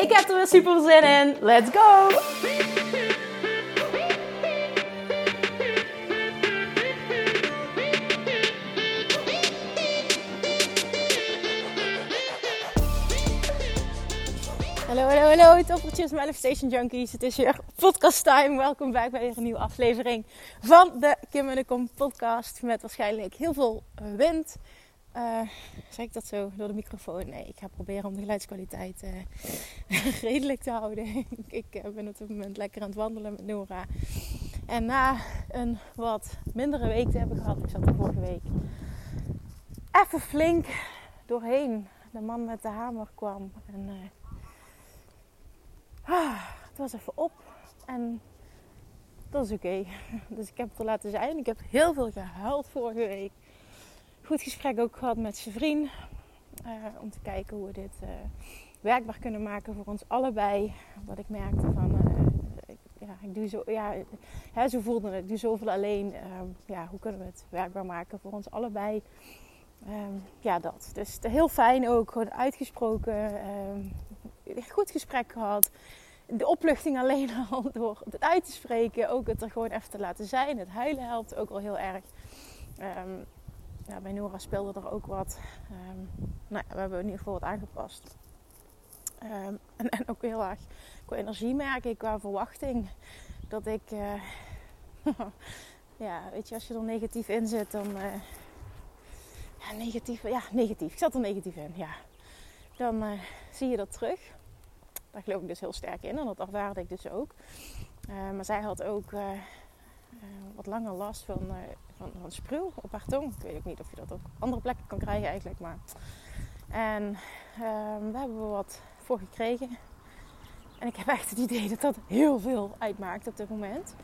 Ik heb er weer super zin in. Let's go! Hallo, hallo, hallo, toppertjes, Manifestation Junkies. Het is weer podcast time. Welkom bij weer een nieuwe aflevering van de Kim en de Kom podcast. Met waarschijnlijk heel veel wind. Uh, zeg ik dat zo door de microfoon? Nee, ik ga proberen om de geluidskwaliteit uh, redelijk te houden. ik uh, ben op dit moment lekker aan het wandelen met Nora. En na een wat mindere week te hebben gehad, ik zat er vorige week even flink doorheen. De man met de hamer kwam en ah, het was even op. En dat is oké. Dus ik heb het er laten zijn. Ik heb heel veel gehuild vorige week goed gesprek ook gehad met zijn vriend. Uh, om te kijken hoe we dit uh, werkbaar kunnen maken voor ons allebei. Wat ik merkte van, uh, ja, ik doe zo, ja, hè, zo voelde het, ik doe zoveel alleen. ja, hoe kunnen we het werkbaar maken voor ons allebei? Um, ja, dat. Dus heel fijn ook, gewoon uitgesproken. Um, goed gesprek gehad. De opluchting alleen al door het uit te spreken. Ook het er gewoon even te laten zijn. Het huilen helpt ook al heel erg. Ja, bij Nora speelde er ook wat. Um, nou ja, we hebben in ieder geval wat aangepast. Um, en, en, ook heel erg qua energie merk ik, qua verwachting. Dat ik, uh, ja, weet je, als je er negatief in zit, dan. Uh, ja, negatief, ja, negatief. Ik zat er negatief in, ja. Dan uh, zie je dat terug. Daar geloof ik dus heel sterk in en dat ervaarde ik dus ook. maar zij had ook wat langer last van van, van spruw op haar tong. Ik weet ook niet of je dat op andere plekken kan krijgen eigenlijk. Maar... En um, daar hebben we wat voor gekregen. En ik heb echt het idee dat dat heel veel uitmaakt op dit moment.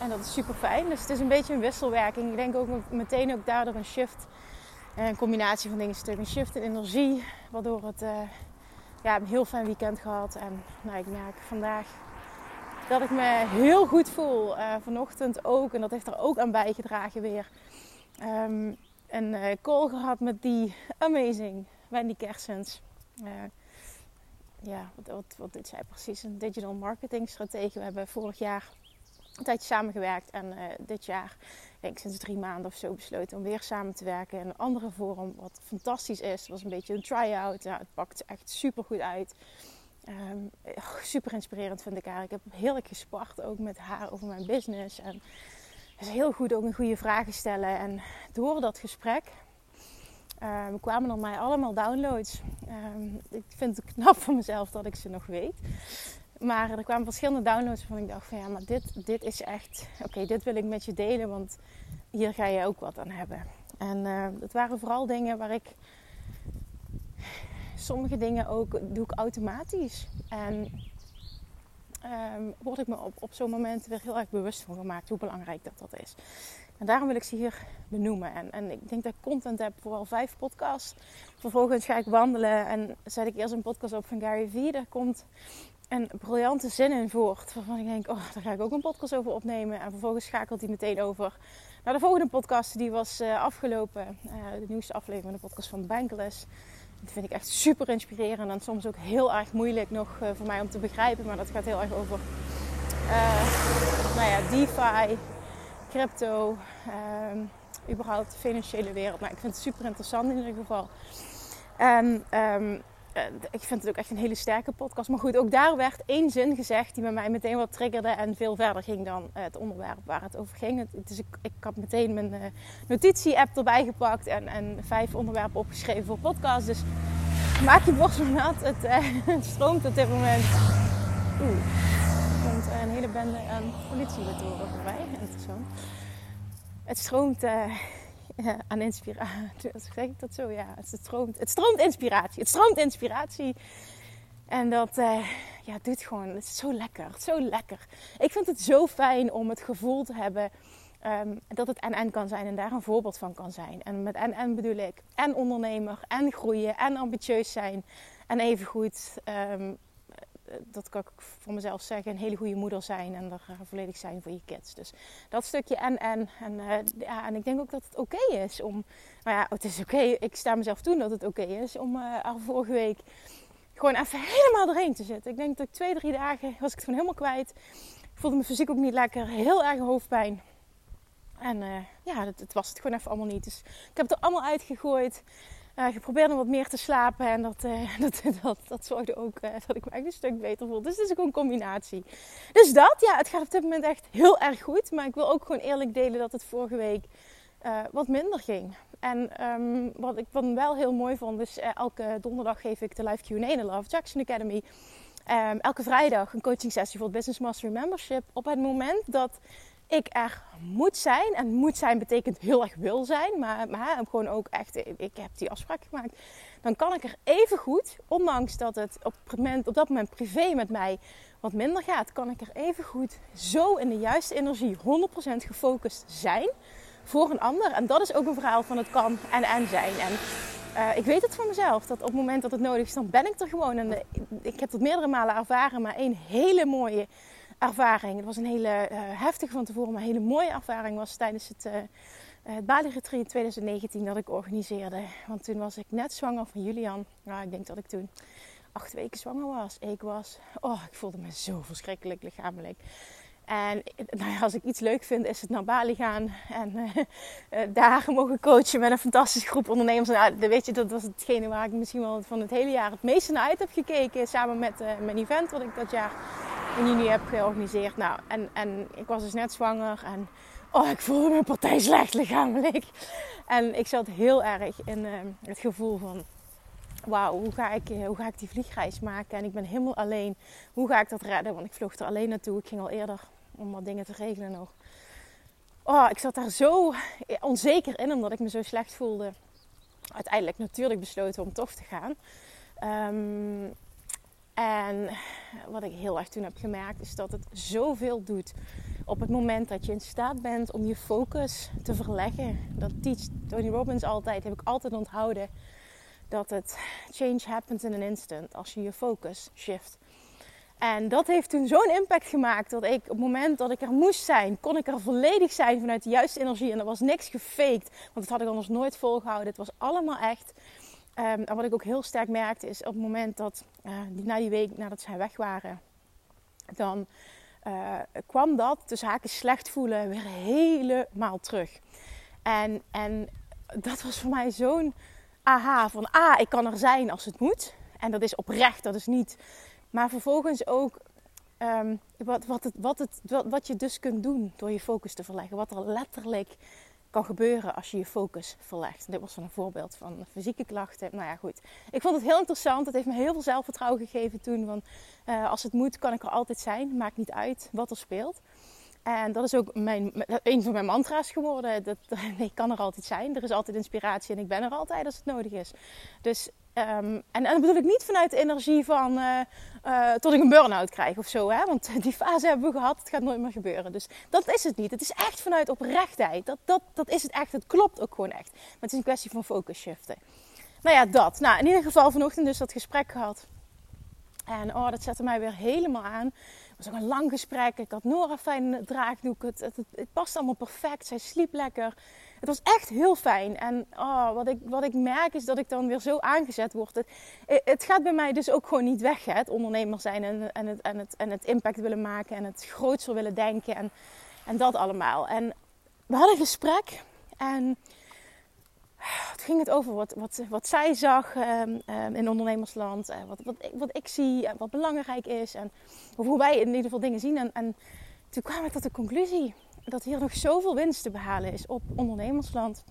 En dat is super fijn. Dus het is een beetje een wisselwerking. Ik denk ook meteen ook daardoor een shift. Een combinatie van dingen stuk. Een shift in energie. Waardoor het uh, ja, een heel fijn weekend gehad. En nou, ik merk vandaag dat ik me heel goed voel. Uh, vanochtend ook. En dat heeft er ook aan bijgedragen weer. Um, een uh, call gehad met die amazing Wendy Kersens. Uh, ja, wat, wat, wat zij precies? Een digital marketing strategie. We hebben vorig jaar een tijdje samengewerkt. En dit jaar, denk ik sinds drie maanden of zo, besloten om weer samen te werken in een andere vorm. Wat fantastisch is. Het was een beetje een try-out. Ja, het pakt echt super goed uit. Um, super inspirerend vind ik haar. Ik heb heerlijk gespart ook met haar over mijn business. En het is heel goed ook een goede vragen stellen. En door dat gesprek um, kwamen er mij allemaal downloads. Um, ik vind het knap van mezelf dat ik ze nog weet. Maar er kwamen verschillende downloads waarvan ik dacht van ja, maar dit, dit is echt... Oké, dit wil ik met je delen, want hier ga je ook wat aan hebben. En uh, het waren vooral dingen waar ik sommige dingen ook doe ik automatisch. En um, word ik me op, op zo'n moment weer heel erg bewust van gemaakt hoe belangrijk dat, dat is. En daarom wil ik ze hier benoemen. En, en ik denk dat ik content heb voor al vijf podcasts. Vervolgens ga ik wandelen en zet ik eerst een podcast op van Gary Vee. Daar komt een briljante zin in voort. Waarvan ik denk, oh, daar ga ik ook een podcast over opnemen. En vervolgens schakelt hij meteen over naar de volgende podcast. Die was uh, afgelopen. Uh, de nieuwste aflevering van de podcast van Bankless. Dat vind ik echt super inspirerend en soms ook heel erg moeilijk nog uh, voor mij om te begrijpen. Maar dat gaat heel erg over uh, nou ja, DeFi, crypto, uh, überhaupt de financiële wereld. Maar ik vind het super interessant in ieder geval. En um, uh, ik vind het ook echt een hele sterke podcast. Maar goed, ook daar werd één zin gezegd die bij mij meteen wat triggerde en veel verder ging dan uh, het onderwerp waar het over ging. Dus ik, ik had meteen mijn uh, notitie-app erbij gepakt en, en vijf onderwerpen opgeschreven voor podcast. Dus maak je borst maar nat. Het, het, stroomt op dit moment. Oeh, er komt een hele bende aan politiemotoren voorbij. Interessant. Het stroomt aan inspiratie. Zeg ik dat zo? Ja, het stroomt, het stroomt inspiratie. Het stroomt inspiratie. En dat uh, ja, doet gewoon, het is zo lekker, zo lekker. Ik vind het zo fijn om het gevoel te hebben um, dat het en-en kan zijn en daar een voorbeeld van kan zijn. En met en-en bedoel ik en ondernemer, en groeien, en ambitieus zijn. En evengoed um, dat kan ik voor mezelf zeggen, een hele goede moeder zijn en er uh, volledig zijn voor je kids. Dus dat stukje en en. En, uh, ja, en ik denk ook dat het oké is om, nou ja, het is oké, ik sta mezelf toe dat het oké is om uh, vorige week gewoon even helemaal doorheen te zitten. Ik denk dat ik twee, drie dagen was ik het gewoon helemaal kwijt. Ik voelde me fysiek ook niet lekker, heel erg hoofdpijn. En ja, het, het was het gewoon even allemaal niet. Dus ik heb het er allemaal uitgegooid. Uh, geprobeerd om wat meer te slapen. En dat, uh, dat, dat, zorgde ook uh, dat ik me echt een stuk beter voelde. Dus het is ook een combinatie. Dus dat, ja, het gaat op dit moment echt heel erg goed. Maar ik wil ook gewoon eerlijk delen dat het vorige week wat minder ging. En um, wat ik wat wel heel mooi vond, is elke donderdag geef ik de live Q&A in de Love Jackson Academy. Um, elke vrijdag een coaching sessie voor het Business Mastery Membership. Op het moment dat ik er moet zijn. En moet zijn betekent heel erg wil zijn. Maar, maar gewoon ook echt, ik heb die afspraak gemaakt. Dan kan ik er even goed, ondanks dat het op, moment, op dat moment privé met mij wat minder gaat, kan ik er even goed zo in de juiste energie 100% gefocust zijn voor een ander. En dat is ook een verhaal van het kan en en zijn. En uh, ik weet het van mezelf, dat op het moment dat het nodig is, dan ben ik er gewoon. En de, ik heb dat meerdere malen ervaren, maar één hele mooie ervaring. Het was een hele uh, heftige van tevoren, maar een hele mooie ervaring was tijdens het, uh, het Bali Retreat 2019 dat ik organiseerde. Want toen was ik net zwanger van Julian. Nou, ik denk dat ik toen acht weken zwanger was. Ik was, oh, ik voelde me zo verschrikkelijk lichamelijk. En nou als ik iets leuk vind, is het naar Bali gaan en uh, uh, daar mogen coachen met een fantastische groep ondernemers. Nou, weet je, dat was hetgene waar ik misschien wel van het hele jaar het meeste naar uit heb gekeken. Samen met uh, mijn event wat ik dat jaar in juni heb georganiseerd. Nou, en, en ik was dus net zwanger en oh, ik voelde me partij slecht lichamelijk. En ik zat heel erg in het gevoel van wauw, hoe, ga ik, hoe ga ik die vliegreis maken? En ik ben helemaal alleen. Hoe ga ik dat redden? Want ik vloog er alleen naartoe. Ik ging al eerder om wat dingen te regelen nog. Oh, ik zat daar zo onzeker in, omdat ik me zo slecht voelde. Uiteindelijk natuurlijk besloten om toch te gaan. Um, en wat ik heel erg toen heb gemerkt, is dat het zoveel doet op het moment dat je in staat bent om je focus te verleggen. Dat teach Tony Robbins altijd, heb ik altijd onthouden. Dat het change happens in an instant als je je focus shift. En dat heeft toen zo'n impact gemaakt dat ik op het moment dat ik er moest zijn, kon ik er volledig zijn vanuit de juiste energie. En er was niks gefaked, want dat had ik anders nooit volgehouden. Het was allemaal echt. Um, en wat ik ook heel sterk merkte is op het moment dat, uh, na die week nadat zij weg waren, dan uh, kwam dat, dus haken slecht voelen, weer helemaal terug. En, en dat was voor mij zo'n aha van, ah, ik kan er zijn als het moet. En dat is oprecht, dat is niet maar vervolgens ook um, wat, wat, het, wat, het, wat, je dus kunt doen door je focus te verleggen. Wat er letterlijk kan gebeuren als je je focus verlegt. Dit was een voorbeeld van fysieke klachten. Nou ja, goed. Ik vond het heel interessant. Het heeft me heel veel zelfvertrouwen gegeven toen. Van, uh, als het moet, kan ik er altijd zijn. Maakt niet uit wat er speelt. En dat is ook mijn, een van mijn mantra's geworden. Dat, ik kan er altijd zijn. Er is altijd inspiratie en ik ben er altijd als het nodig is. Dus Um, en, en dat bedoel ik niet vanuit de energie van uh, uh, tot ik een burn-out krijg of zo. Hè? Want die fase hebben we gehad, het gaat nooit meer gebeuren. Dus dat is het niet. Het is echt vanuit oprechtheid. Dat, dat, dat is het echt. Het klopt ook gewoon echt. Maar het is een kwestie van focus shiften. Nou ja, dat. Nou, in ieder geval vanochtend dus dat gesprek gehad. En oh, dat zette mij weer helemaal aan. Het was ook een lang gesprek. Ik had Nora fijn draagdoek. Het, het, het past allemaal perfect. Zij sliep lekker. Het was echt heel fijn. En oh, wat, ik, wat ik merk is dat ik dan weer zo aangezet word. Het, het gaat bij mij dus ook gewoon niet weg. Hè? Het ondernemer zijn en, en, het, en, het, en het impact willen maken. En het grootser willen denken. En, en dat allemaal. En we hadden een gesprek. En het ging het over wat, wat, wat zij zag um, um, in ondernemersland. Wat, wat, ik, wat ik zie en wat belangrijk is. En hoe wij in ieder geval dingen zien. En, en toen kwam ik tot de conclusie dat hier nog zoveel winst te behalen is op ondernemersland.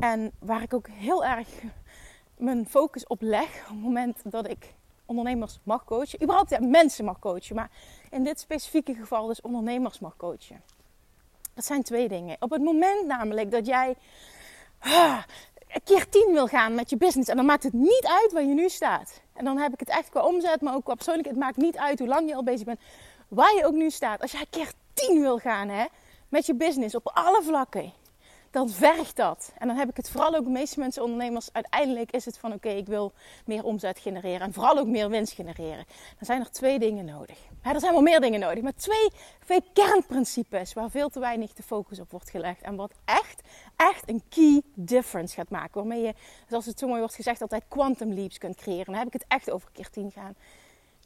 En waar ik ook heel erg mijn focus op leg op het moment dat ik ondernemers mag coachen. Überhaupt ja, mensen mag coachen, maar in dit specifieke geval dus ondernemers mag coachen. Dat zijn twee dingen. Op het moment namelijk dat jij ah, een keer tien wil gaan met je business en dan maakt het niet uit waar je nu staat. En dan heb ik het echt qua omzet, maar ook qua persoonlijk. Het maakt niet uit hoe lang je al bezig bent. Waar je ook nu staat. Als jij keer 10 wil gaan hè, met je business op alle vlakken dan vergt dat. En dan heb ik het vooral ook de meeste mensen, ondernemers, uiteindelijk is het van oké, ik wil meer omzet genereren en vooral ook meer winst genereren. Dan zijn er twee dingen nodig. er zijn wel meer dingen nodig, maar twee, twee kernprincipes waar veel te weinig de focus op wordt gelegd. En wat echt, echt een key difference gaat maken. Waarmee je, zoals het zo mooi wordt gezegd, altijd quantum leaps kunt creëren. Dan heb ik het echt over keer tien gaan.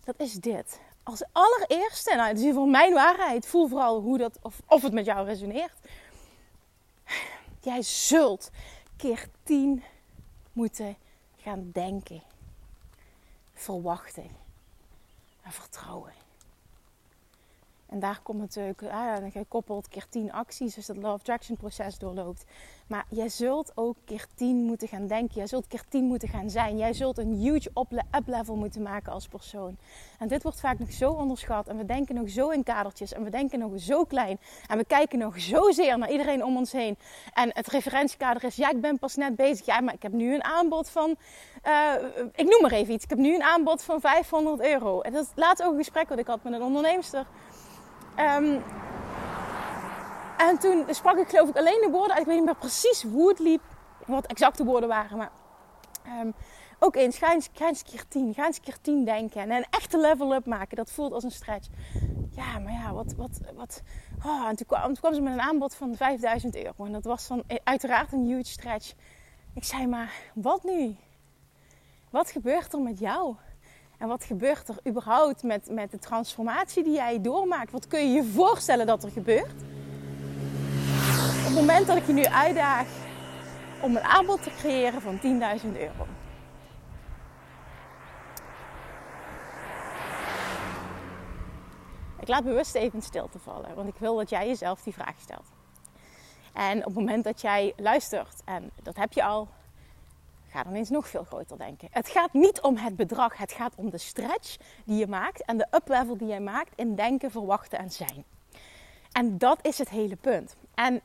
Dat is dit. Als allereerste, nou, het is voor mijn waarheid. Voel vooral hoe dat, of, of het met jou resoneert Jij zult keer tien moeten gaan denken, verwachten en vertrouwen. En daar komt natuurlijk, ah, gekoppeld keer 10 acties, dus dat of Attraction proces doorloopt. Maar jij zult ook keer 10 moeten gaan denken. Jij zult keer 10 moeten gaan zijn. Jij zult een huge up-level moeten maken als persoon. En dit wordt vaak nog zo onderschat. En we denken nog zo in kadertjes. En we denken nog zo klein. En we kijken nog zozeer naar iedereen om ons heen. En het referentiekader is, ja, ik ben pas net bezig. Ja, maar ik heb nu een aanbod van, uh, ik noem maar even iets. Ik heb nu een aanbod van 500 euro. En dat is ook een gesprek wat ik had met een onderneemster. Um, en toen sprak ik geloof ik alleen de woorden uit. Ik weet niet meer precies hoe het liep. Wat exacte woorden waren. Maar um, ook eens, ga eens, keer tien. Ga eens keer tien denken. En een echte level up maken. Dat voelt als een stretch. Ja, maar ja, wat... wat, wat oh, en toen kwam, toen ze met een aanbod van 5000 euro. En dat was dan uiteraard een huge stretch. Ik zei maar, wat nu? Wat gebeurt er met jou? En wat gebeurt er überhaupt met, met de transformatie die jij doormaakt? Wat kun je je voorstellen dat er gebeurt? Op het moment dat ik je nu uitdaag om een aanbod te creëren van 10.000 euro. Ik laat bewust even stil te vallen, want ik wil dat jij jezelf die vraag stelt. En op het moment dat jij luistert, en dat heb je al, dan eens nog veel groter denken. Het gaat niet om het bedrag, het gaat om de stretch die je maakt en de uplevel die jij maakt in denken, verwachten en zijn. En dat is het hele punt. En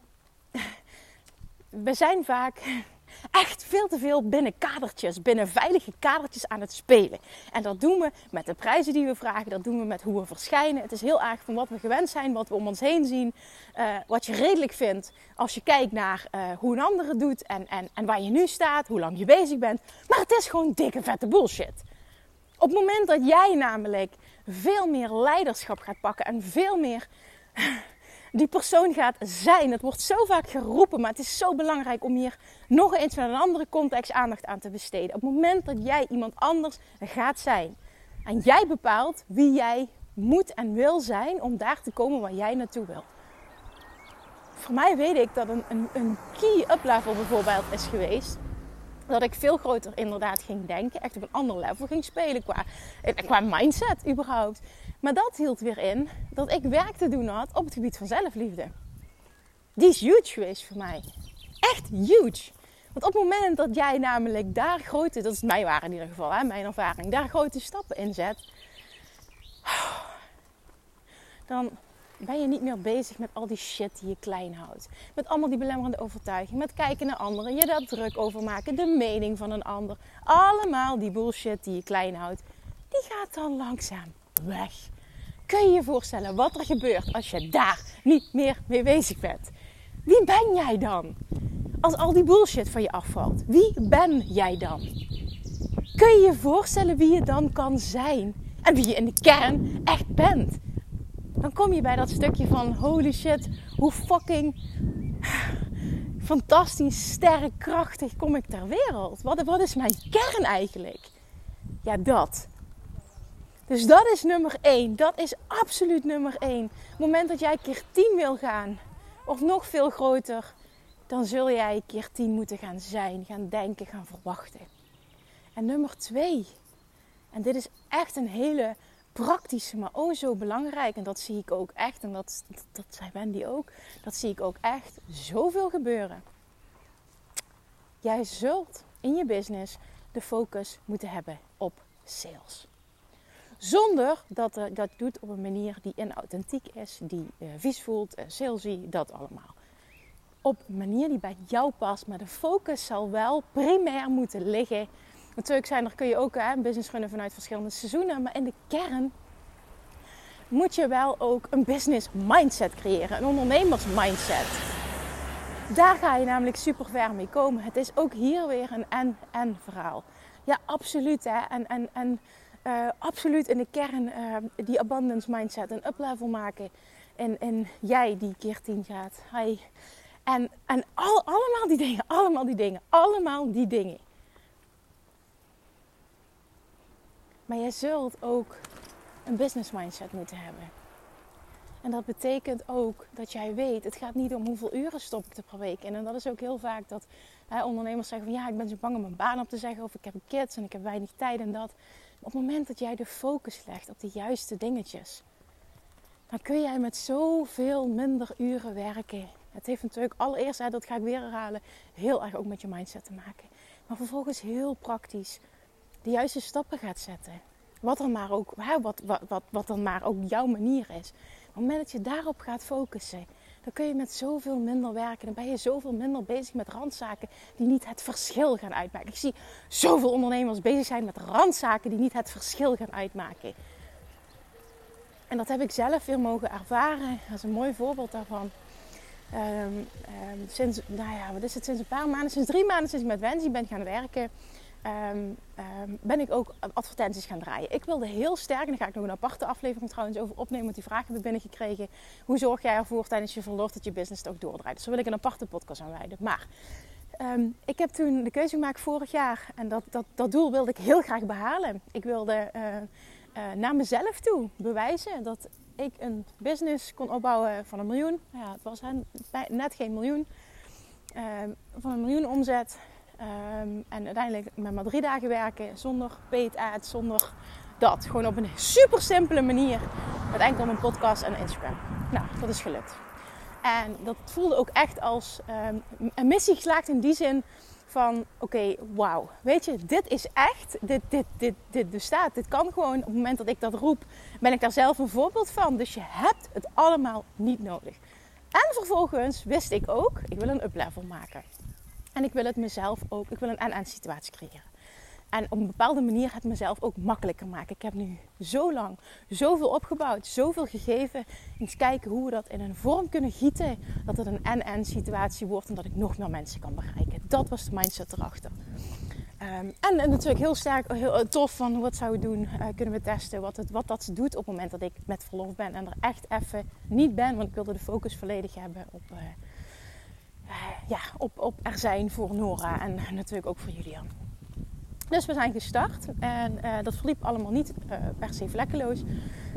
we zijn vaak echt veel te veel binnen kadertjes, binnen veilige kadertjes aan het spelen. En dat doen we met de prijzen die we vragen, dat doen we met hoe we verschijnen. Het is heel erg van wat we gewend zijn, wat we om ons heen zien, uh, wat je redelijk vindt als je kijkt naar uh, hoe een ander het doet en, en, en waar je nu staat, hoe lang je bezig bent. Maar het is gewoon dikke vette bullshit. Op het moment dat jij namelijk veel meer leiderschap gaat pakken en veel meer die persoon gaat zijn. Het wordt zo vaak geroepen, maar het is zo belangrijk om hier nog eens met een andere context aandacht aan te besteden. Op het moment dat jij iemand anders gaat zijn en jij bepaalt wie jij moet en wil zijn om daar te komen waar jij naartoe wil. Voor mij weet ik dat een, een, een key up level bijvoorbeeld is geweest dat ik veel groter inderdaad ging denken. Echt op een ander level ging spelen qua, qua mindset überhaupt. Maar dat hield weer in dat ik werk te doen had op het gebied van zelfliefde. Die is huge geweest voor mij. Echt huge. Want op het moment dat jij namelijk daar grote, dat is mijn waar in ieder geval, hè, mijn ervaring, daar grote stappen in zet, dan ben je niet meer bezig met al die shit die je klein houdt. Met allemaal die belemmerende overtuiging, met kijken naar anderen, je daar druk over maken, de mening van een ander. Allemaal die bullshit die je klein houdt, die gaat dan langzaam weg. Kun je je voorstellen wat er gebeurt als je daar niet meer mee bezig bent? Wie ben jij dan? Als al die bullshit van je afvalt, wie ben jij dan? Kun je je voorstellen wie je dan kan zijn? En wie je in de kern echt bent? Dan kom je bij dat stukje van holy shit, hoe fucking fantastisch, sterk, krachtig kom ik ter wereld? Wat, wat is mijn kern eigenlijk? Ja, dat. Dus dat is nummer 1. Dat is absoluut nummer 1. Op het moment dat jij keer 10 wil gaan, of nog veel groter, dan zul jij keer 10 moeten gaan zijn, gaan denken, gaan verwachten. En nummer 2. En dit is echt een hele praktische, maar oh zo belangrijk. En dat zie ik ook echt. En dat, dat, dat zei Wendy ook. Dat zie ik ook echt zoveel gebeuren. Jij zult in je business de focus moeten hebben op sales. Zonder dat je dat doet op een manier die inauthentiek is, die uh, vies voelt, uh, salesy, dat allemaal. Op een manier die bij jou past, maar de focus zal wel primair moeten liggen Natuurlijk zijn er, kun je ook hè, business runnen vanuit verschillende seizoenen. Maar in de kern moet je wel ook een business mindset creëren. Een ondernemers mindset. Daar ga je namelijk super ver mee komen. Het is ook hier weer een en-en verhaal. Ja, absoluut. Hè? En, en, en uh, absoluut in de kern uh, die abundance mindset. Een uplevel maken. En, en jij die keer tien gaat. Hi. En, en al, allemaal die dingen. Allemaal die dingen. Allemaal die dingen. Maar je zult ook een business mindset moeten hebben. En dat betekent ook dat jij weet, het gaat niet om hoeveel uren stop ik er per week. En dat is ook heel vaak dat hè, ondernemers zeggen van ja, ik ben zo bang om mijn baan op te zeggen. Of ik heb kids en ik heb weinig tijd en dat. Op het moment dat jij de focus legt op de juiste dingetjes. Dan kun jij met zoveel minder uren werken. Het heeft natuurlijk allereerst, dat ga ik weer herhalen, heel erg ook met je mindset te maken. Maar vervolgens heel praktisch de juiste stappen gaat zetten. Wat dan maar ook, wat, wat, wat, wat dan maar ook jouw manier is. Op het moment dat je daarop gaat focussen, dan kun je met zoveel minder werken. Dan ben je zoveel minder bezig met randzaken die niet het verschil gaan uitmaken. Ik zie zoveel ondernemers bezig zijn met randzaken die niet het verschil gaan uitmaken. En dat heb ik zelf weer mogen ervaren. Dat is een mooi voorbeeld daarvan. Um, sinds, nou ja, wat is het, sinds een paar maanden, sinds drie maanden sinds ik met Wendy ben gaan werken, um, um, ben ik ook advertenties gaan draaien. Ik wilde heel sterk, en daar ga ik nog een aparte aflevering trouwens over opnemen, want die vragen hebben binnengekregen. Hoe zorg jij ervoor tijdens je verlof dat je business ook doordraait? Dus daar wil ik een aparte podcast aan wijden. Maar um, ik heb toen de keuze gemaakt vorig jaar en dat, dat, dat doel wilde ik heel graag behalen. Ik wilde uh, uh, naar mezelf toe bewijzen dat ik een business kon opbouwen van een miljoen. Ja, het was net geen miljoen. van een miljoen omzet Um, en uiteindelijk met maar drie dagen werken zonder paid ads, zonder dat. Gewoon op een super simpele manier. Met enkel mijn podcast en Instagram. Nou, dat is gelukt. En dat voelde ook echt als um, een missie geslaagd in die zin van oké, wauw. Weet je, dit is echt, dit, dit, dit, dit bestaat. Dit kan gewoon, op het moment dat ik dat roep, ben ik daar zelf een voorbeeld van. Dus je hebt het allemaal niet nodig. En vervolgens wist ik ook, ik wil een uplevel maken. En ik wil het mezelf ook, ik wil een en-en situatie creëren. En op een bepaalde manier het mezelf ook makkelijker maken. Ik heb nu zo lang zoveel opgebouwd, zoveel gegeven. Eens kijken hoe we dat in een vorm kunnen gieten. Dat het een en-en situatie wordt en dat ik nog meer mensen kan bereiken. Dat was de mindset erachter. Um, en, en, natuurlijk heel sterk, heel eh, tof van wat zouden we doen, kunnen we testen wat, het, wat dat doet op het moment dat ik met verlof ben en er echt even niet ben, want ik wilde de focus volledig hebben op, ja, op, op er zijn voor Nora en natuurlijk ook voor Julian. Dus we zijn gestart en uh, dat verliep allemaal niet uh, per se vlekkeloos.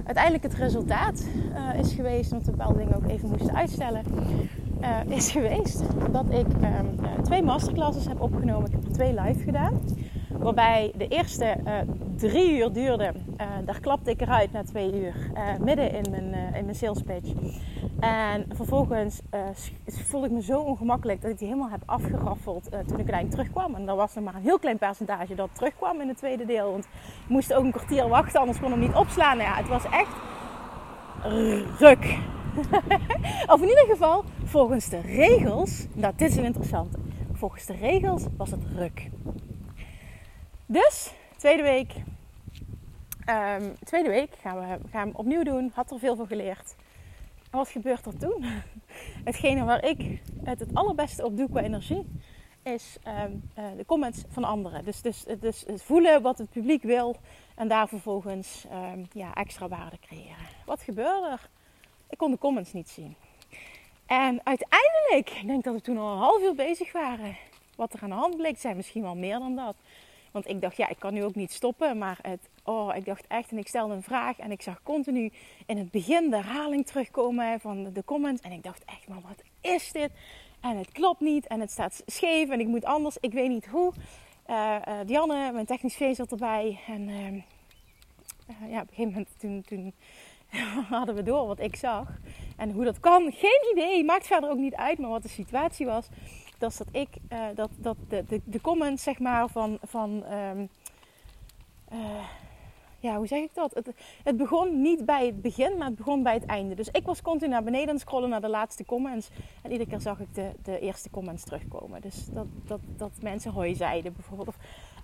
Uiteindelijk het resultaat uh, is geweest, we bepaalde dingen ook even moesten uitstellen, is geweest dat ik ehm, twee masterclasses heb opgenomen. Ik heb er twee live gedaan. Waarbij de eerste drie uur duurde. daar klapte ik eruit na twee uur. midden in mijn, in mijn sales pitch. En vervolgens voelde ik me zo ongemakkelijk dat ik die helemaal heb afgeraffeld toen ik uiteindelijk terugkwam. En er was nog maar een heel klein percentage dat terugkwam in het tweede deel. Want ik moest ook een kwartier wachten, anders kon ik hem niet opslaan. Nou ja, het was echt ruk. of in ieder geval, volgens de regels, nou dit is een interessante. Volgens de regels was het ruk. Dus, tweede week. Um, tweede week gaan we, gaan we opnieuw doen. Had er veel van geleerd wat gebeurt er toen? Hetgene waar ik het het allerbeste op doe qua energie, is um, uh, de comments van anderen. Dus, dus, dus het voelen wat het publiek wil en daar vervolgens um, ja, extra waarde creëren. Wat gebeurde er? Ik kon de comments niet zien. En uiteindelijk, ik denk dat we toen al een half uur bezig waren. Wat er aan de hand bleek, zijn misschien wel meer dan dat. Want ik dacht, ja, ik kan nu ook niet stoppen. Maar het, oh, ik dacht echt, en ik stelde een vraag. En ik zag continu in het begin de herhaling terugkomen van de comments. En ik dacht echt, maar wat is dit? En het klopt niet. En het staat scheef. En ik moet anders. Ik weet niet hoe. Uh, uh, Dianne, mijn technisch feest zat erbij. En uh, ja, op een gegeven moment toen, toen hadden we door wat ik zag. En hoe dat kan, geen idee. Maakt verder ook niet uit. Maar wat de situatie was dat dat ik, uh, dat, dat de, de, de comments zeg maar van, van um, uh, ja, hoe zeg ik dat? Het, het, begon niet bij het begin, maar het begon bij het einde. Dus ik was continu naar beneden aan scrollen naar de laatste comments. En iedere keer zag ik de, de eerste comments terugkomen. Dus dat, dat, dat mensen hoi zeiden bijvoorbeeld.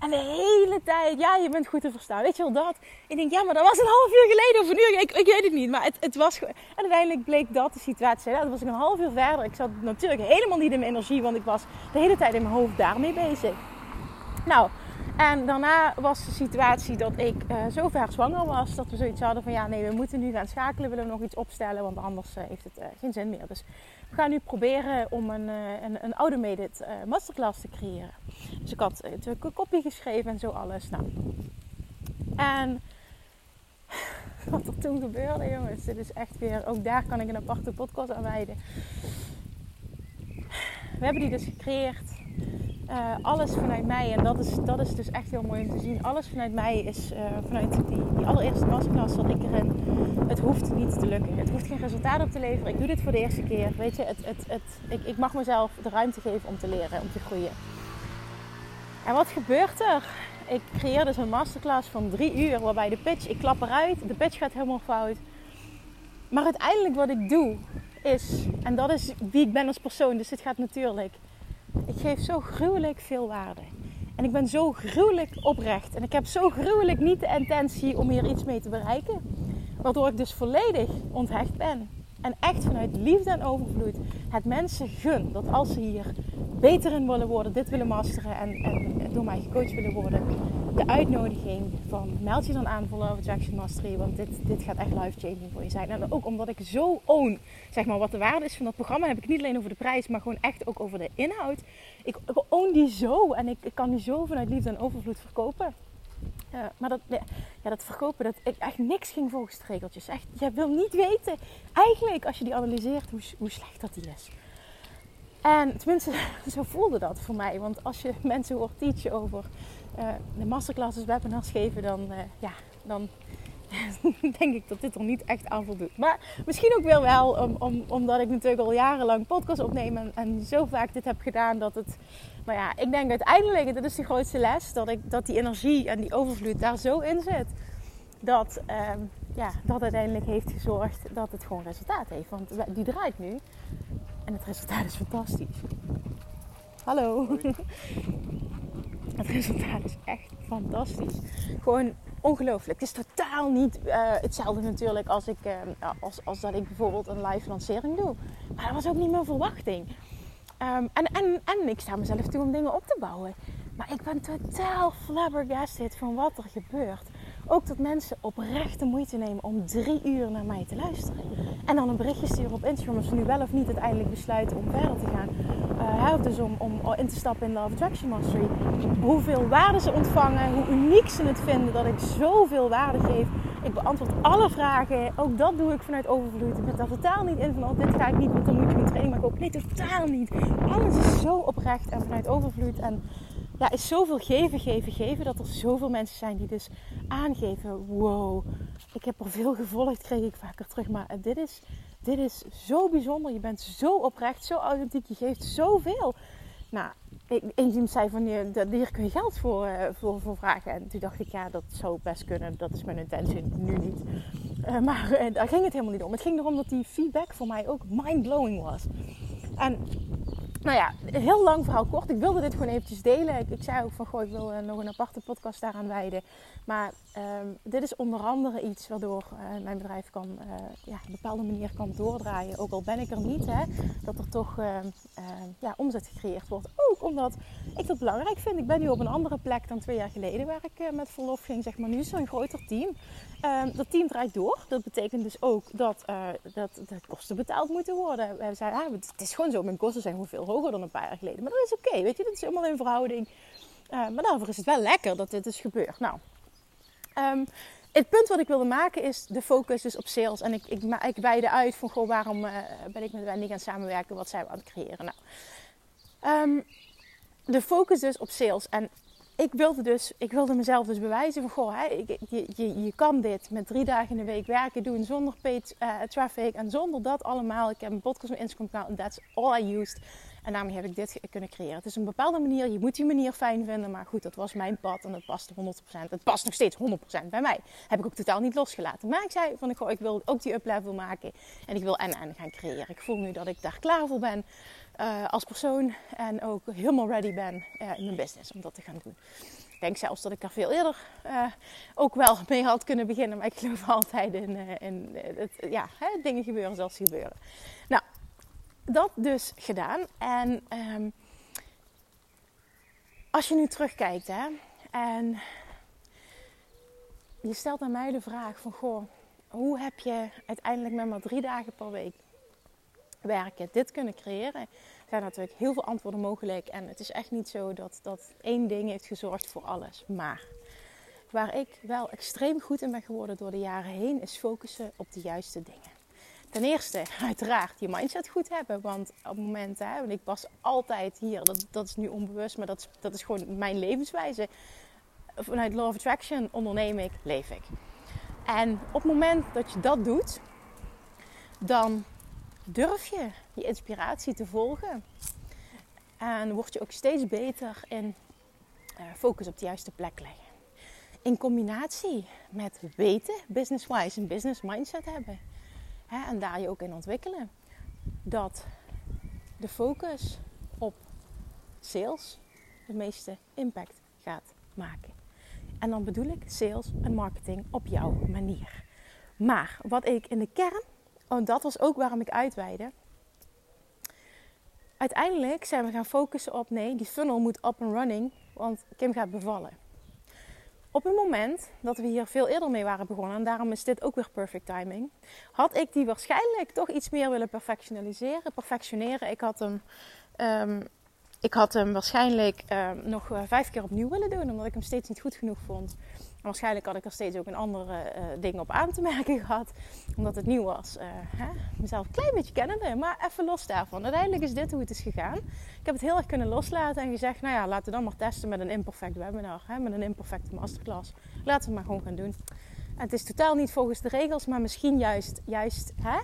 En de hele tijd, ja, je bent goed te verstaan. Weet je wel dat? Ik denk, ja, maar dat was een half uur geleden of uur. Ik, ik weet het niet. Maar het, het was. En uiteindelijk bleek dat de situatie. Dat was ik een half uur verder. Ik zat natuurlijk helemaal niet in mijn energie, want ik was de hele tijd in mijn hoofd daarmee bezig. Nou, en daarna was de situatie dat ik uh, zo ver zwanger was dat we zoiets hadden van ja, nee, we moeten nu gaan schakelen, willen we nog iets opstellen, want anders uh, heeft het uh, geen zin meer. Dus we gaan nu proberen om een, een, een automated masterclass te creëren. Dus ik had een kopie geschreven en zo alles. Nou. En wat er toen gebeurde, jongens, dit is echt weer, ook daar kan ik een aparte podcast aan wijden. We hebben die dus gecreëerd. Uh, alles vanuit mij, en dat is, dat is dus echt heel mooi om te zien. Alles vanuit mij is uh, vanuit die, die allereerste masterclass zat ik erin. Het hoeft niet te lukken. Het hoeft geen resultaat op te leveren. Ik doe dit voor de eerste keer. Weet je, het, het, het, ik, ik mag mezelf de ruimte geven om te leren, om te groeien. En wat gebeurt er? Ik creëer dus een masterclass van drie uur, waarbij de pitch, ik klap eruit, de pitch gaat helemaal fout. Maar uiteindelijk wat ik doe is, en dat is wie ik ben als persoon, dus dit gaat natuurlijk ik geef zo gruwelijk veel waarde. En ik ben zo gruwelijk oprecht. En ik heb zo gruwelijk niet de intentie om hier iets mee te bereiken. Waardoor ik dus volledig onthecht ben. En echt vanuit liefde en overvloed het mensen gun dat als ze hier beter in willen worden, dit willen masteren en, en door mij gecoacht willen worden, de uitnodiging van meld je dan aan voor Love Attraction Mastery, want dit, dit gaat echt life-changing voor je zijn. En ook omdat ik zo own, zeg maar, wat de waarde is van dat programma, heb ik niet alleen over de prijs, maar gewoon echt ook over de inhoud. Ik, ik own die zo en ik, kan die zo vanuit liefde en overvloed verkopen. Uh, maar dat, ja, dat verkopen, dat ik echt niks ging volgens de regeltjes. Echt, je wil niet weten, eigenlijk als je die analyseert, hoe, hoe slecht dat die is. En tenminste, zo voelde dat voor mij. Want als je mensen hoort teachen over uh, de masterclasses, webinars geven, dan, uh, ja, dan denk ik dat dit er niet echt aan voldoet. Maar misschien ook wel wel, om, om, omdat ik natuurlijk al jarenlang podcast opneem en, en, zo vaak dit heb gedaan dat het... Maar ja, ik denk uiteindelijk, en dat is de grootste les, dat, ik, dat die energie en die overvloed daar zo in zit. Dat, um, ja, dat uiteindelijk heeft gezorgd dat het gewoon resultaat heeft. Want die draait nu en het resultaat is fantastisch. Hallo. Het resultaat is echt fantastisch. Gewoon ongelooflijk. Het is totaal niet uh, hetzelfde natuurlijk als, ik, uh, als, als dat ik bijvoorbeeld een live lancering doe. Maar dat was ook niet mijn verwachting. Um, en, en, en ik sta mezelf toe om dingen op te bouwen. Maar ik ben totaal flabbergasted van wat er gebeurt. Ook dat mensen oprecht de moeite nemen om drie uur naar mij te luisteren. En dan een berichtje sturen op Instagram als ze nu wel of niet uiteindelijk besluiten om verder te gaan. Uh, dus om, om in te stappen in Love Attraction Mastery. Hoeveel waarde ze ontvangen, hoe uniek ze het vinden dat ik zoveel waarde geef. Ik beantwoord alle vragen. Ook dat doe ik vanuit overvloed. Ik ben daar totaal niet in van, oh, dit ga ik niet, want dan moet je mijn training op. Nee, totaal niet. Alles is zo oprecht en vanuit overvloed. En ja, is zoveel geven, geven, geven. Dat er zoveel mensen zijn die dus aangeven: wow, ik heb er veel gevolgd, kreeg ik vaker terug. Maar dit is, dit is zo bijzonder. Je bent zo oprecht, zo authentiek. Je geeft zoveel. Nou, iemand zei van hier kun je geld voor, uh, voor, voor vragen. En toen dacht ik, ja, dat zou best kunnen. Dat is mijn intentie, nu niet. Uh, maar daar ging het helemaal niet om. Het ging erom dat die feedback voor mij ook mind-blowing was. En nou ja, heel lang verhaal kort. Ik wilde dit gewoon eventjes delen. Ik, zei ook van, goh, ik wil nog een aparte podcast daaraan wijden. Maar um, dit is onder andere iets waardoor uh, mijn bedrijf kan, uh, ja, op een bepaalde manier kan doordraaien. Ook al ben ik er niet, hè, dat er toch uh, ja, omzet gecreëerd wordt. Ook omdat ik dat belangrijk vind. Ik ben nu op een andere plek dan twee jaar geleden waar ik met verlof ging. Zeg maar nu is een groter team. Ehm, dat team draait door. Dat betekent dus ook dat, dat de kosten betaald moeten worden. We zeiden, ah, het is gewoon zo, mijn kosten zijn gewoon veel dan een paar jaar geleden. Maar dat is oké, weet je, dat is helemaal in verhouding. maar daarvoor is het wel lekker dat dit is gebeurd. Nou, Um, het punt wat ik wilde maken is de focus dus op sales. En ik, ik, ik wijde uit van goh, waarom uh, ben ik met Wendy gaan samenwerken? Wat zijn we aan het creëren? Nou, um, de focus dus op sales. En ik wilde dus, ik wilde mezelf dus bewijzen van goh, hè, ik, je, je, je kan dit met drie dagen in de week werken doen zonder paid uh, traffic en zonder dat allemaal. Ik heb een podcast met Instagram en that's all I used. En daarmee heb ik dit kunnen creëren. Het is een bepaalde manier. Je moet die manier fijn vinden. Maar goed, dat was mijn pad en dat past 100%. Het past nog steeds 100% bij mij. Heb ik ook totaal niet losgelaten. Maar ik zei van ik, ik wil ook die up-level maken. En ik wil en-en gaan creëren. Ik voel nu dat ik daar klaar voor ben. Uh, als persoon. En ook helemaal ready ben uh, in mijn business om dat te gaan doen. denk zelfs dat ik daar veel eerder uh, ook wel mee had kunnen beginnen. Maar ik geloof altijd in, in het, ja, hè, dingen gebeuren zoals ze gebeuren. Nou, dat dus gedaan. En um, als je nu terugkijkt hè, en je stelt aan mij de vraag van... Goh, hoe heb je uiteindelijk met maar drie dagen per week werken dit kunnen creëren? Er zijn natuurlijk heel veel antwoorden mogelijk. En het is echt niet zo dat, dat één ding heeft gezorgd voor alles. Maar waar ik wel extreem goed in ben geworden door de jaren heen... is focussen op de juiste dingen. Ten eerste, uiteraard, je mindset goed hebben. Want op het moment, hè, ik was altijd hier, dat, dat is nu onbewust, maar dat is, dat is gewoon mijn levenswijze. Vanuit Law of Attraction onderneem ik, leef ik. En op het moment dat je dat doet, dan durf je je inspiratie te volgen. En word je ook steeds beter in uh, focus op de juiste plek leggen. In combinatie met weten, business-wise, een business mindset hebben. Hè, en daar je ook in ontwikkelen. Dat de focus op sales de meeste impact gaat maken. En dan bedoel ik sales en marketing op jouw manier. Maar wat ik in de kern, en dat was ook waarom ik uitweide. Uiteindelijk zijn we gaan focussen op nee, die funnel moet up and running, want Kim gaat bevallen. Op het moment dat we hier veel eerder mee waren begonnen, en daarom is dit ook weer perfect timing, had ik die waarschijnlijk toch iets meer willen perfectionaliseren, perfectioneren. Ik had hem um, ik had hem waarschijnlijk uh, nog uh, vijf keer opnieuw willen doen, omdat ik hem steeds niet goed genoeg vond. Waarschijnlijk had ik er steeds ook een andere uh, ding op aan te merken gehad, omdat het nieuw was. Hè? Mezelf een klein beetje kennende, maar even los daarvan. Uiteindelijk is dit hoe het is gegaan. Ik heb het heel erg kunnen loslaten en gezegd, nou ja, laten we dan maar testen met een imperfect webinar, hè? met een imperfecte masterclass. Laten we maar gewoon gaan doen. En het is totaal niet volgens de regels, maar misschien juist, juist hè?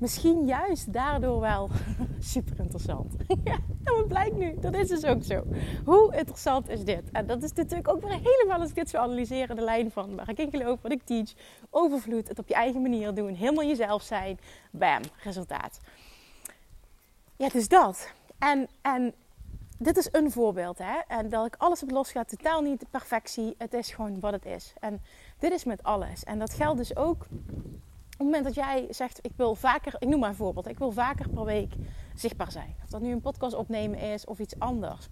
Misschien juist daardoor wel super interessant. ja, en wat blijkt nu? Dat is dus ook zo. Hoe interessant is dit? En dat is natuurlijk ook weer helemaal als ik dit zo analyseren de lijn van waar ik in geloof, wat ik teach. Overvloed, het op je eigen manier doen, helemaal jezelf zijn. Bam, resultaat. Ja, is dat. En, en dit is een voorbeeld. Hè? En dat ik alles op los ga, totaal niet de perfectie. Het is gewoon wat het is. En dit is met alles. En dat geldt dus ook het moment dat jij zegt, ik wil vaker, ik noem maar een voorbeeld, ik wil vaker per week zichtbaar zijn. Of dat nu een podcast opnemen is of iets anders.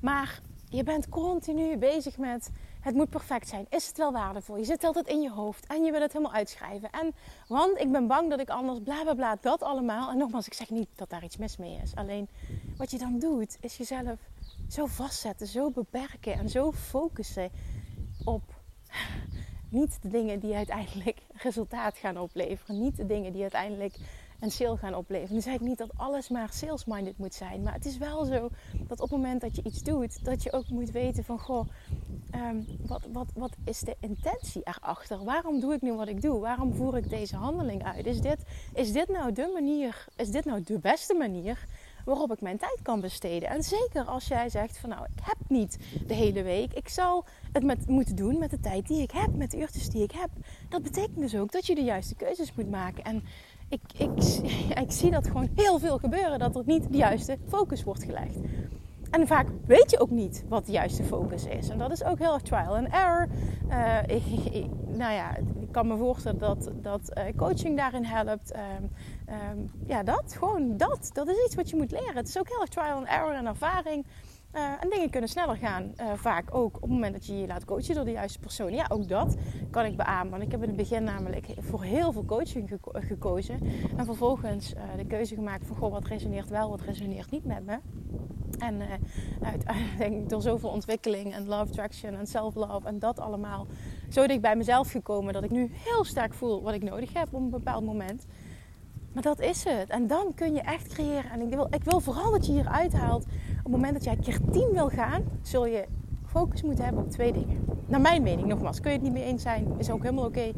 Maar je bent continu bezig met, het moet perfect zijn. Is het wel waardevol? Je zit altijd in je hoofd en je wil het helemaal uitschrijven. En, want ik ben bang dat ik anders bla bla bla, dat allemaal. En nogmaals, ik zeg niet dat daar iets mis mee is. Alleen, wat je dan doet, is jezelf zo vastzetten, zo beperken en zo focussen op niet de dingen die uiteindelijk resultaat gaan opleveren. Niet de dingen die uiteindelijk een sale gaan opleveren. Nu zeg ik niet dat alles maar sales-minded moet zijn. Maar het is wel zo dat op het moment dat je iets doet, dat je ook moet weten van goh, um, wat, wat, wat is de intentie erachter? Waarom doe ik nu wat ik doe? Waarom voer ik deze handeling uit? Is dit, is dit nou de manier? Is dit nou de beste manier? Waarop ik mijn tijd kan besteden. En zeker als jij zegt van nou, ik heb niet de hele week. Ik zal het met, moeten doen met de tijd die ik heb, met de uurtjes die ik heb. Dat betekent dus ook dat je de juiste keuzes moet maken. En ik, ik, ik zie dat gewoon heel veel gebeuren, dat er niet de juiste focus wordt gelegd. En vaak weet je ook niet wat de juiste focus is. En dat is ook heel erg trial and error. Uh, ik, nou ja, ik kan me voorstellen dat, dat uh, coaching daarin helpt. Um, um, ja, dat. Gewoon dat. Dat is iets wat je moet leren. Het is ook heel erg trial and error en ervaring. Uh, en dingen kunnen sneller gaan. vaak ook op het moment dat je je laat coachen door de juiste persoon. Ja, ook dat kan ik beamen. Want ik heb in het begin namelijk voor heel veel coaching geko gekozen. En vervolgens de keuze gemaakt van... Goh, wat resoneert wel, wat resoneert niet met me. En uiteindelijk door zoveel ontwikkeling en love traction en self-love en dat allemaal zo dicht bij mezelf gekomen dat ik nu heel sterk voel wat ik nodig heb op een bepaald moment. Maar dat is het. En dan kun je echt creëren. En ik wil, ik wil vooral dat je hier uithaalt. Op het moment dat jij keer 10 wil gaan, zul je focus moeten hebben op twee dingen. Naar mijn mening, nogmaals, kun je het niet mee eens zijn, is ook helemaal oké.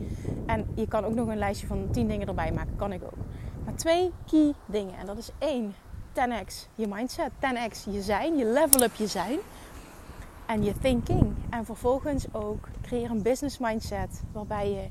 En je kan ook nog een lijstje van 10 dingen erbij maken, kan ik ook. Maar twee key dingen. En dat is één, 10x je mindset, 10x je zijn, je level up je zijn en je thinking. En vervolgens ook creëer een business mindset waarbij je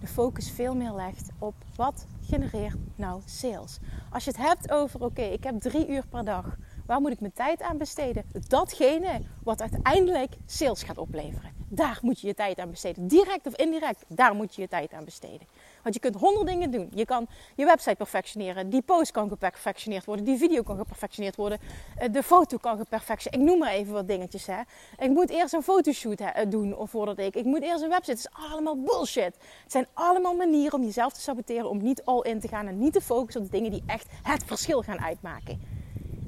de focus veel meer legt op wat genereert nou sales. Als je het hebt over oké, ik heb drie uur per dag Waar moet ik mijn tijd aan besteden? Datgene wat uiteindelijk sales gaat opleveren. Daar moet je je tijd aan besteden. Direct of indirect, daar moet je je tijd aan besteden. Want je kunt honderd dingen doen. Je kan je website perfectioneren. Die post kan geperfectioneerd worden. Die video kan geperfectioneerd worden. Eh, de foto kan geperfectioneerd Ik noem maar even wat dingetjes. Hè. Ik moet eerst een fotoshoot hè, doen voordat ik. Ik moet eerst een website. Het is allemaal bullshit. Het zijn allemaal manieren om jezelf te saboteren. Om niet all in te gaan. En niet te focussen op de dingen die echt het verschil gaan uitmaken.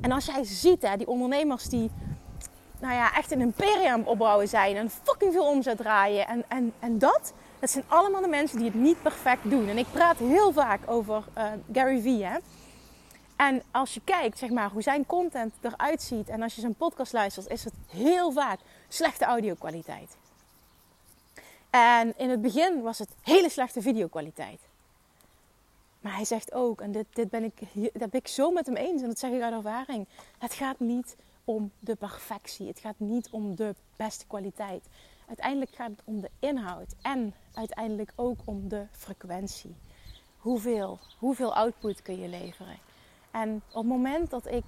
En als jij ziet, hè, die ondernemers die nou ja, echt een imperium opbouwen zijn en fucking veel omzet draaien en, en, en dat, dat zijn allemaal de mensen die het niet perfect doen. En ik praat heel vaak over uh, Gary Vee. Hè? En als je kijkt, zeg maar, hoe zijn content eruit ziet en als je zijn podcast luistert, is het heel vaak slechte audio-kwaliteit. En in het begin was het hele slechte videokwaliteit. Maar hij zegt ook, en dit, dit ben ik, dat ben ik zo met hem eens, en dat zeg ik uit ervaring. Het gaat niet om de perfectie. Het gaat niet om de beste kwaliteit. Uiteindelijk gaat het om de inhoud en uiteindelijk ook om de frequentie. Hoeveel, hoeveel output kun je leveren? En op het moment dat ik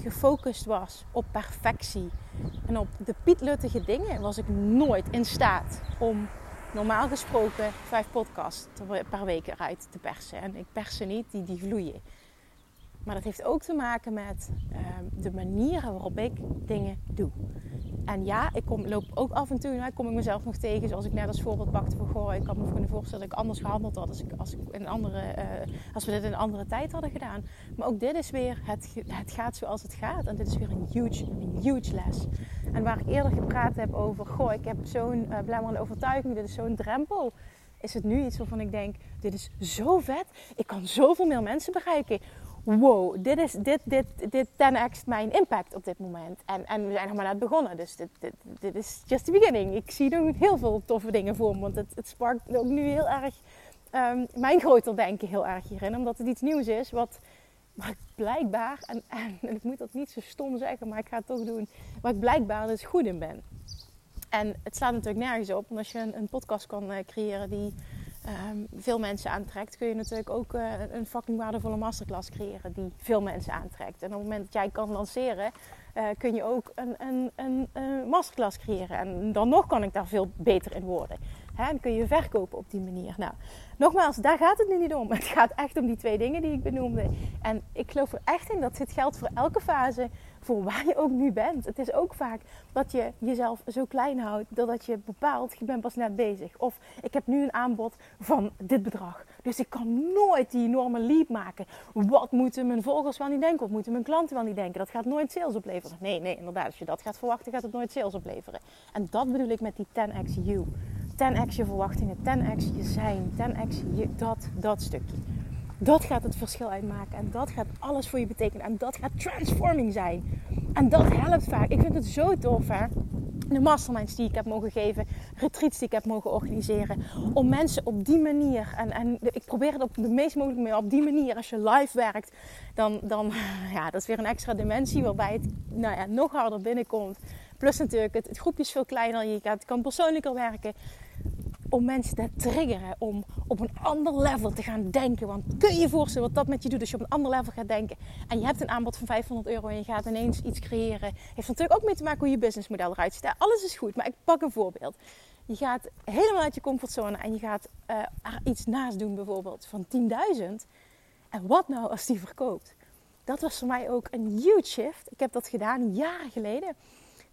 gefocust was op perfectie en op de pietluttige dingen, was ik nooit in staat om normaal gesproken vijf podcasts per week eruit te persen. En ik pers ze niet, die, die vloeien. Maar dat heeft ook te maken met ehm, de manieren waarop ik dingen doe. En ja, ik loop ook af en toe, nou, kom ik mezelf nog tegen, zoals ik net als voorbeeld pakte van, goh, ik kan me kunnen voorstellen dat ik anders gehandeld had als, ik, als, ik andere, uh, als we dit in een andere tijd hadden gedaan. Maar ook dit is weer, het, het gaat zoals het gaat. En dit is weer een huge, huge les. En waar ik eerder gepraat heb over, goh, ik heb zo'n uh, overtuiging, dit is zo'n drempel is het nu iets waarvan ik denk: dit is zo vet. Ik kan zoveel meer mensen bereiken wow, dit is dit, dit, dit 10x mijn impact op dit moment. En, en we zijn nog maar net begonnen, dus dit, dit, dit is just the beginning. Ik zie nog heel veel toffe dingen voor me, want het, het sparkt ook nu heel erg um, mijn groter denken heel erg hierin. Omdat het iets nieuws is wat, wat ik blijkbaar, en, en, ik moet dat niet zo stom zeggen, maar ik ga het toch doen, waar ik blijkbaar dus goed in ben. En het slaat natuurlijk nergens op, want als je een, een podcast kan uh, creëren die um, veel mensen aantrekt, kun je natuurlijk ook uh, een fucking waardevolle masterclass creëren die veel mensen aantrekt. En op het moment dat jij kan lanceren, uh, kun je ook een, een, een, een, masterclass creëren. En dan nog kan ik daar veel beter in worden. Dan kun je verkopen op die manier. Nou, nogmaals, daar gaat het nu niet om. Het gaat echt om die twee dingen die ik benoemde. En ik geloof er echt in dat dit geldt voor elke fase voor waar je ook nu bent. Het is ook vaak dat je jezelf zo klein houdt dat je bepaalt, je bent pas net bezig. Of ik heb nu een aanbod van dit bedrag. Dus ik kan nooit die enorme leap maken. Wat moeten mijn volgers wel niet denken? Wat moeten mijn klanten wel niet denken? Dat gaat nooit sales opleveren. Nee, nee, inderdaad. Als je dat gaat verwachten, gaat het nooit sales opleveren. En dat bedoel ik met die 10x you. 10x je verwachtingen, 10x je zijn, 10x je dat, dat stukje. Dat gaat het verschil uitmaken. En dat gaat alles voor je betekenen. En dat gaat transforming zijn. En dat helpt vaak. Ik vind het zo tof hè. De masterminds die ik heb mogen geven, retreats die ik heb mogen organiseren. Om mensen op die manier, en, en ik probeer het op de meest mogelijke manier, op die manier, als je live werkt, dan, dan ja, dat is weer een extra dimensie waarbij het nou ja, nog harder binnenkomt. Plus natuurlijk, het, het groepje is veel kleiner, je kan persoonlijker werken om mensen te triggeren om op een ander level te gaan denken. Want kun je je voorstellen wat dat met je doet als je op een ander level gaat denken en je hebt een aanbod van 500 euro en je gaat ineens iets creëren. Heeft natuurlijk ook mee te maken hoe je businessmodel eruit ziet. Alles is goed, maar ik pak een voorbeeld. Je gaat helemaal uit je comfortzone en je gaat er iets naast doen bijvoorbeeld van 10.000. En wat nou als die verkoopt? Dat was voor mij ook een huge shift. Ik heb dat gedaan jaren geleden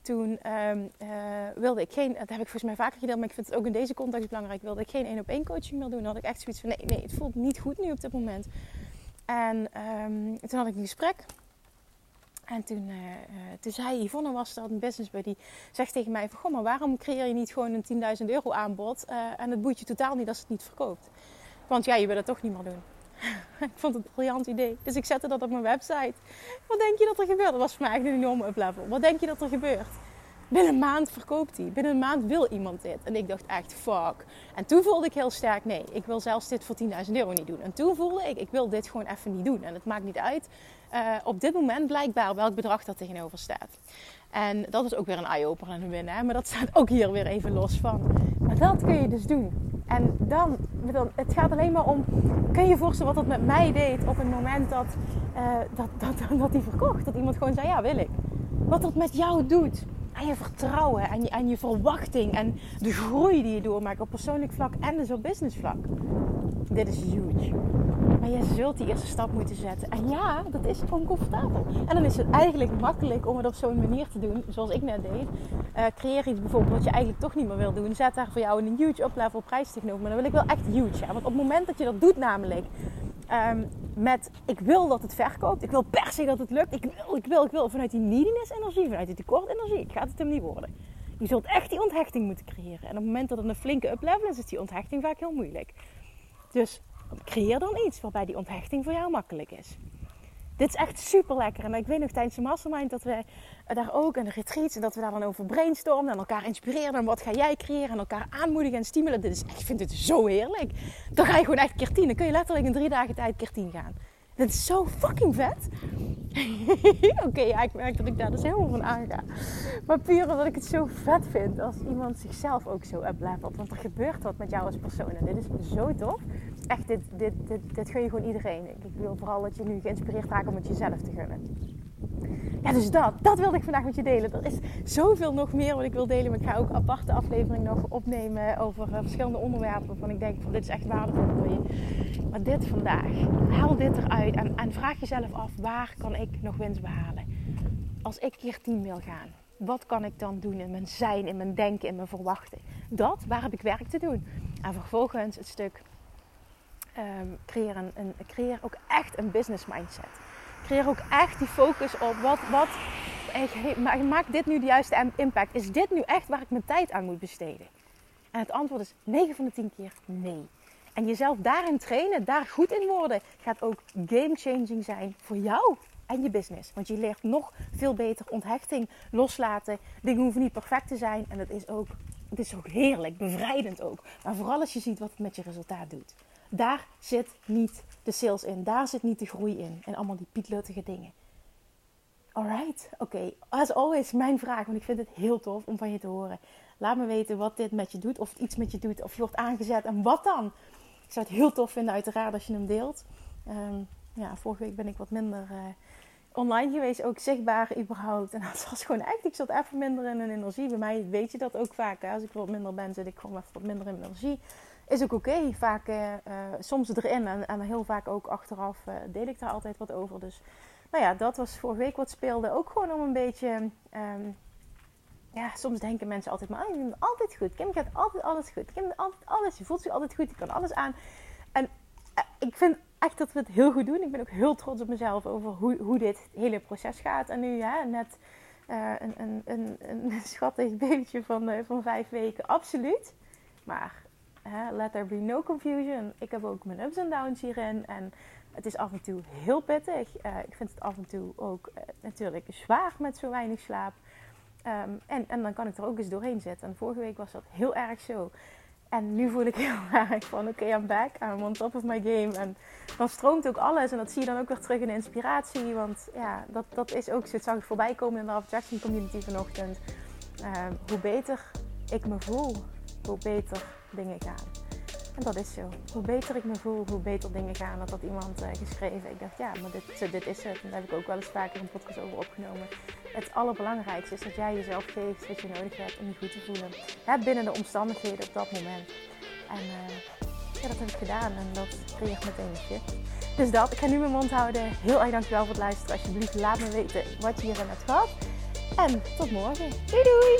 toen um, uh, wilde ik geen, dat heb ik volgens mij vaker gedeeld, maar ik vind het ook in deze context belangrijk, wilde ik geen één op één coaching meer doen. Dan had ik echt zoiets van, nee, nee, het voelt niet goed nu op dit moment. En um, toen had ik een gesprek. En toen, uh, toen zei Yvonne, was dat een business buddy, zegt tegen mij van, goh, maar waarom creëer je niet gewoon een 10.000 euro aanbod en het boeit je totaal niet als het niet verkoopt? Want ja, je wil het toch niet meer doen. ik vond het een briljant idee. Dus ik zette dat op mijn website. Wat denk je dat er gebeurt? Dat was voor mij echt een enorme uplevel. Wat denk je dat er gebeurt? Binnen een maand verkoopt hij. Binnen een maand wil iemand dit. En ik dacht echt, fuck. En toen voelde ik heel sterk, nee, ik wil zelfs dit voor 10.000 euro niet doen. En toen voelde ik, ik wil dit gewoon even niet doen. En het maakt niet uit uh, op dit moment blijkbaar welk bedrag dat tegenover staat. En dat is ook weer een eye-opener en een winnen. Maar dat staat ook hier weer even los van. Maar dat kun je dus doen. En dan, het gaat alleen maar om, kun je je voorstellen wat dat met mij deed op het moment dat uh, dat, dat, dat die verkocht. Dat iemand gewoon zei, ja wil ik. Wat dat met jou doet. En je vertrouwen en je, je verwachting en de groei die je doormaakt op persoonlijk vlak en dus op business vlak. Dit is huge. Maar je zult die eerste stap moeten zetten. En ja, dat is oncomfortabel. En dan is het eigenlijk makkelijk om het op zo'n manier te doen, zoals ik net deed. Uh, creëer iets bijvoorbeeld wat je eigenlijk toch niet meer wil doen. Zet daar voor jou een huge up-level prijstechnologie. Maar dan wil ik wel echt huge. Ja. Want op het moment dat je dat doet namelijk, um, met ik wil dat het verkoopt. Ik wil per se dat het lukt. Ik wil, ik wil, ik wil. Vanuit die neediness energie, vanuit die tekort energie, gaat het hem niet worden. Je zult echt die onthechting moeten creëren. En op het moment dat het een flinke up-level is, is die onthechting vaak heel moeilijk. Dus creëer dan iets waarbij die onthechting voor jou makkelijk is. Dit is echt super lekker. En ik weet nog tijdens de mastermind dat we daar ook en de retreats en dat we daar dan over brainstormen en elkaar inspireren. En wat ga jij creëren en elkaar aanmoedigen en stimuleren. Dit is ik vind dit zo heerlijk. Dan ga je gewoon echt keer tien. Dan kun je letterlijk in drie dagen tijd keer tien gaan. Dit is zo fucking vet. Oké, ja, ik merk dat ik daar dus helemaal van aanga. Maar puur omdat ik het zo vet vind als iemand zichzelf ook zo uplevelt. Want er gebeurt wat met jou als persoon. En dit is zo tof. Echt, dit, dit, dit, dit gun je gewoon iedereen. Ik wil vooral dat je nu geïnspireerd raakt om het jezelf te gunnen. Ja, dus dat, dat wilde ik vandaag met je delen. Er is zoveel nog meer wat ik wil delen. Maar ik ga ook aparte aflevering nog opnemen over uh, verschillende onderwerpen. Waarvan ik denk, van, dit is echt waardevol voor je. Maar dit vandaag, haal dit eruit en, en vraag jezelf af, waar kan ik nog winst behalen? Als ik keer 10 wil gaan, wat kan ik dan doen in mijn zijn, in mijn denken, in mijn verwachten? Dat, waar heb ik werk te doen? En vervolgens het stuk um, een, creëer ook echt een business mindset creëer ook echt die focus op wat, wat maakt dit nu de juiste impact? Is dit nu echt waar ik mijn tijd aan moet besteden? En het antwoord is 9 van de 10 keer nee. En jezelf daarin trainen, daar goed in worden, gaat ook game changing zijn voor jou en je business. Want je leert nog veel beter onthechting loslaten. Dingen hoeven niet perfect te zijn. En het is ook, het is ook heerlijk, bevrijdend ook. Maar vooral als je ziet wat het met je resultaat doet. Daar zit niet de sales in. Daar zit niet de groei in. En allemaal die pietluttige dingen. Alright, oké. Okay. As always, mijn vraag, want ik vind het heel tof om van je te horen. Laat me weten wat dit met je doet, of het iets met je doet, of je wordt aangezet en wat dan. Ik zou het heel tof vinden, uiteraard, als je hem deelt. Um, ja, vorige week ben ik wat minder uh, online geweest, ook zichtbaar überhaupt. En dat was gewoon echt, ik zat even minder in een energie. Bij mij weet je dat ook vaak. Hè? Als ik wat minder ben, zit ik gewoon even wat minder in energie. Is ook oké. Vaak, uh, soms erin en, en heel vaak ook achteraf uh, deel ik daar altijd wat over. Dus nou ja, dat was vorige week wat speelde. Ook gewoon om een beetje. Um, ja, soms denken mensen altijd maar, je altijd goed. Kim gaat altijd alles goed. Kim alles. Je voelt zich altijd goed. Je kan alles aan. En ik vind echt dat we het heel goed doen. Ik ben ook heel trots op mezelf over hoe, hoe dit hele proces gaat. En nu ja, net een, een, een, een schattig babytje van, van vijf weken. Absoluut. Maar let there be no confusion. Ik heb ook mijn ups en downs hierin. En het is af en toe heel pittig. Uh, ik vind het af en toe ook uh, natuurlijk zwaar met zo weinig slaap. Um, en, en dan kan ik er ook eens doorheen zitten. En vorige week was dat heel erg zo. En nu voel ik heel erg van oké, I'm back. I'm on top of my game. En dan stroomt ook alles. En dat zie je dan ook weer terug in de inspiratie. Want ja, dat, dat is ook zo. Het zag ik voorbij komen in de Abstraction Community vanochtend. Uh, hoe beter ik me voel, hoe beter dingen gaan. En dat is zo. Hoe beter ik me voel, hoe beter dingen gaan. Dat had iemand uh, geschreven. Ik dacht, ja, maar dit, dit is het. En daar heb ik ook wel eens vaker een podcast over opgenomen. Het allerbelangrijkste is dat jij jezelf geeft wat je nodig hebt om je goed te voelen. Binnen de omstandigheden op dat moment. En uh, ja, dat heb ik gedaan en dat creëert meteen een shift. Dus dat, ik ga nu mijn mond houden. Heel erg dankjewel voor het luisteren. Alsjeblieft, laat me weten wat je hierin hebt gehad. En tot morgen. Doei doei!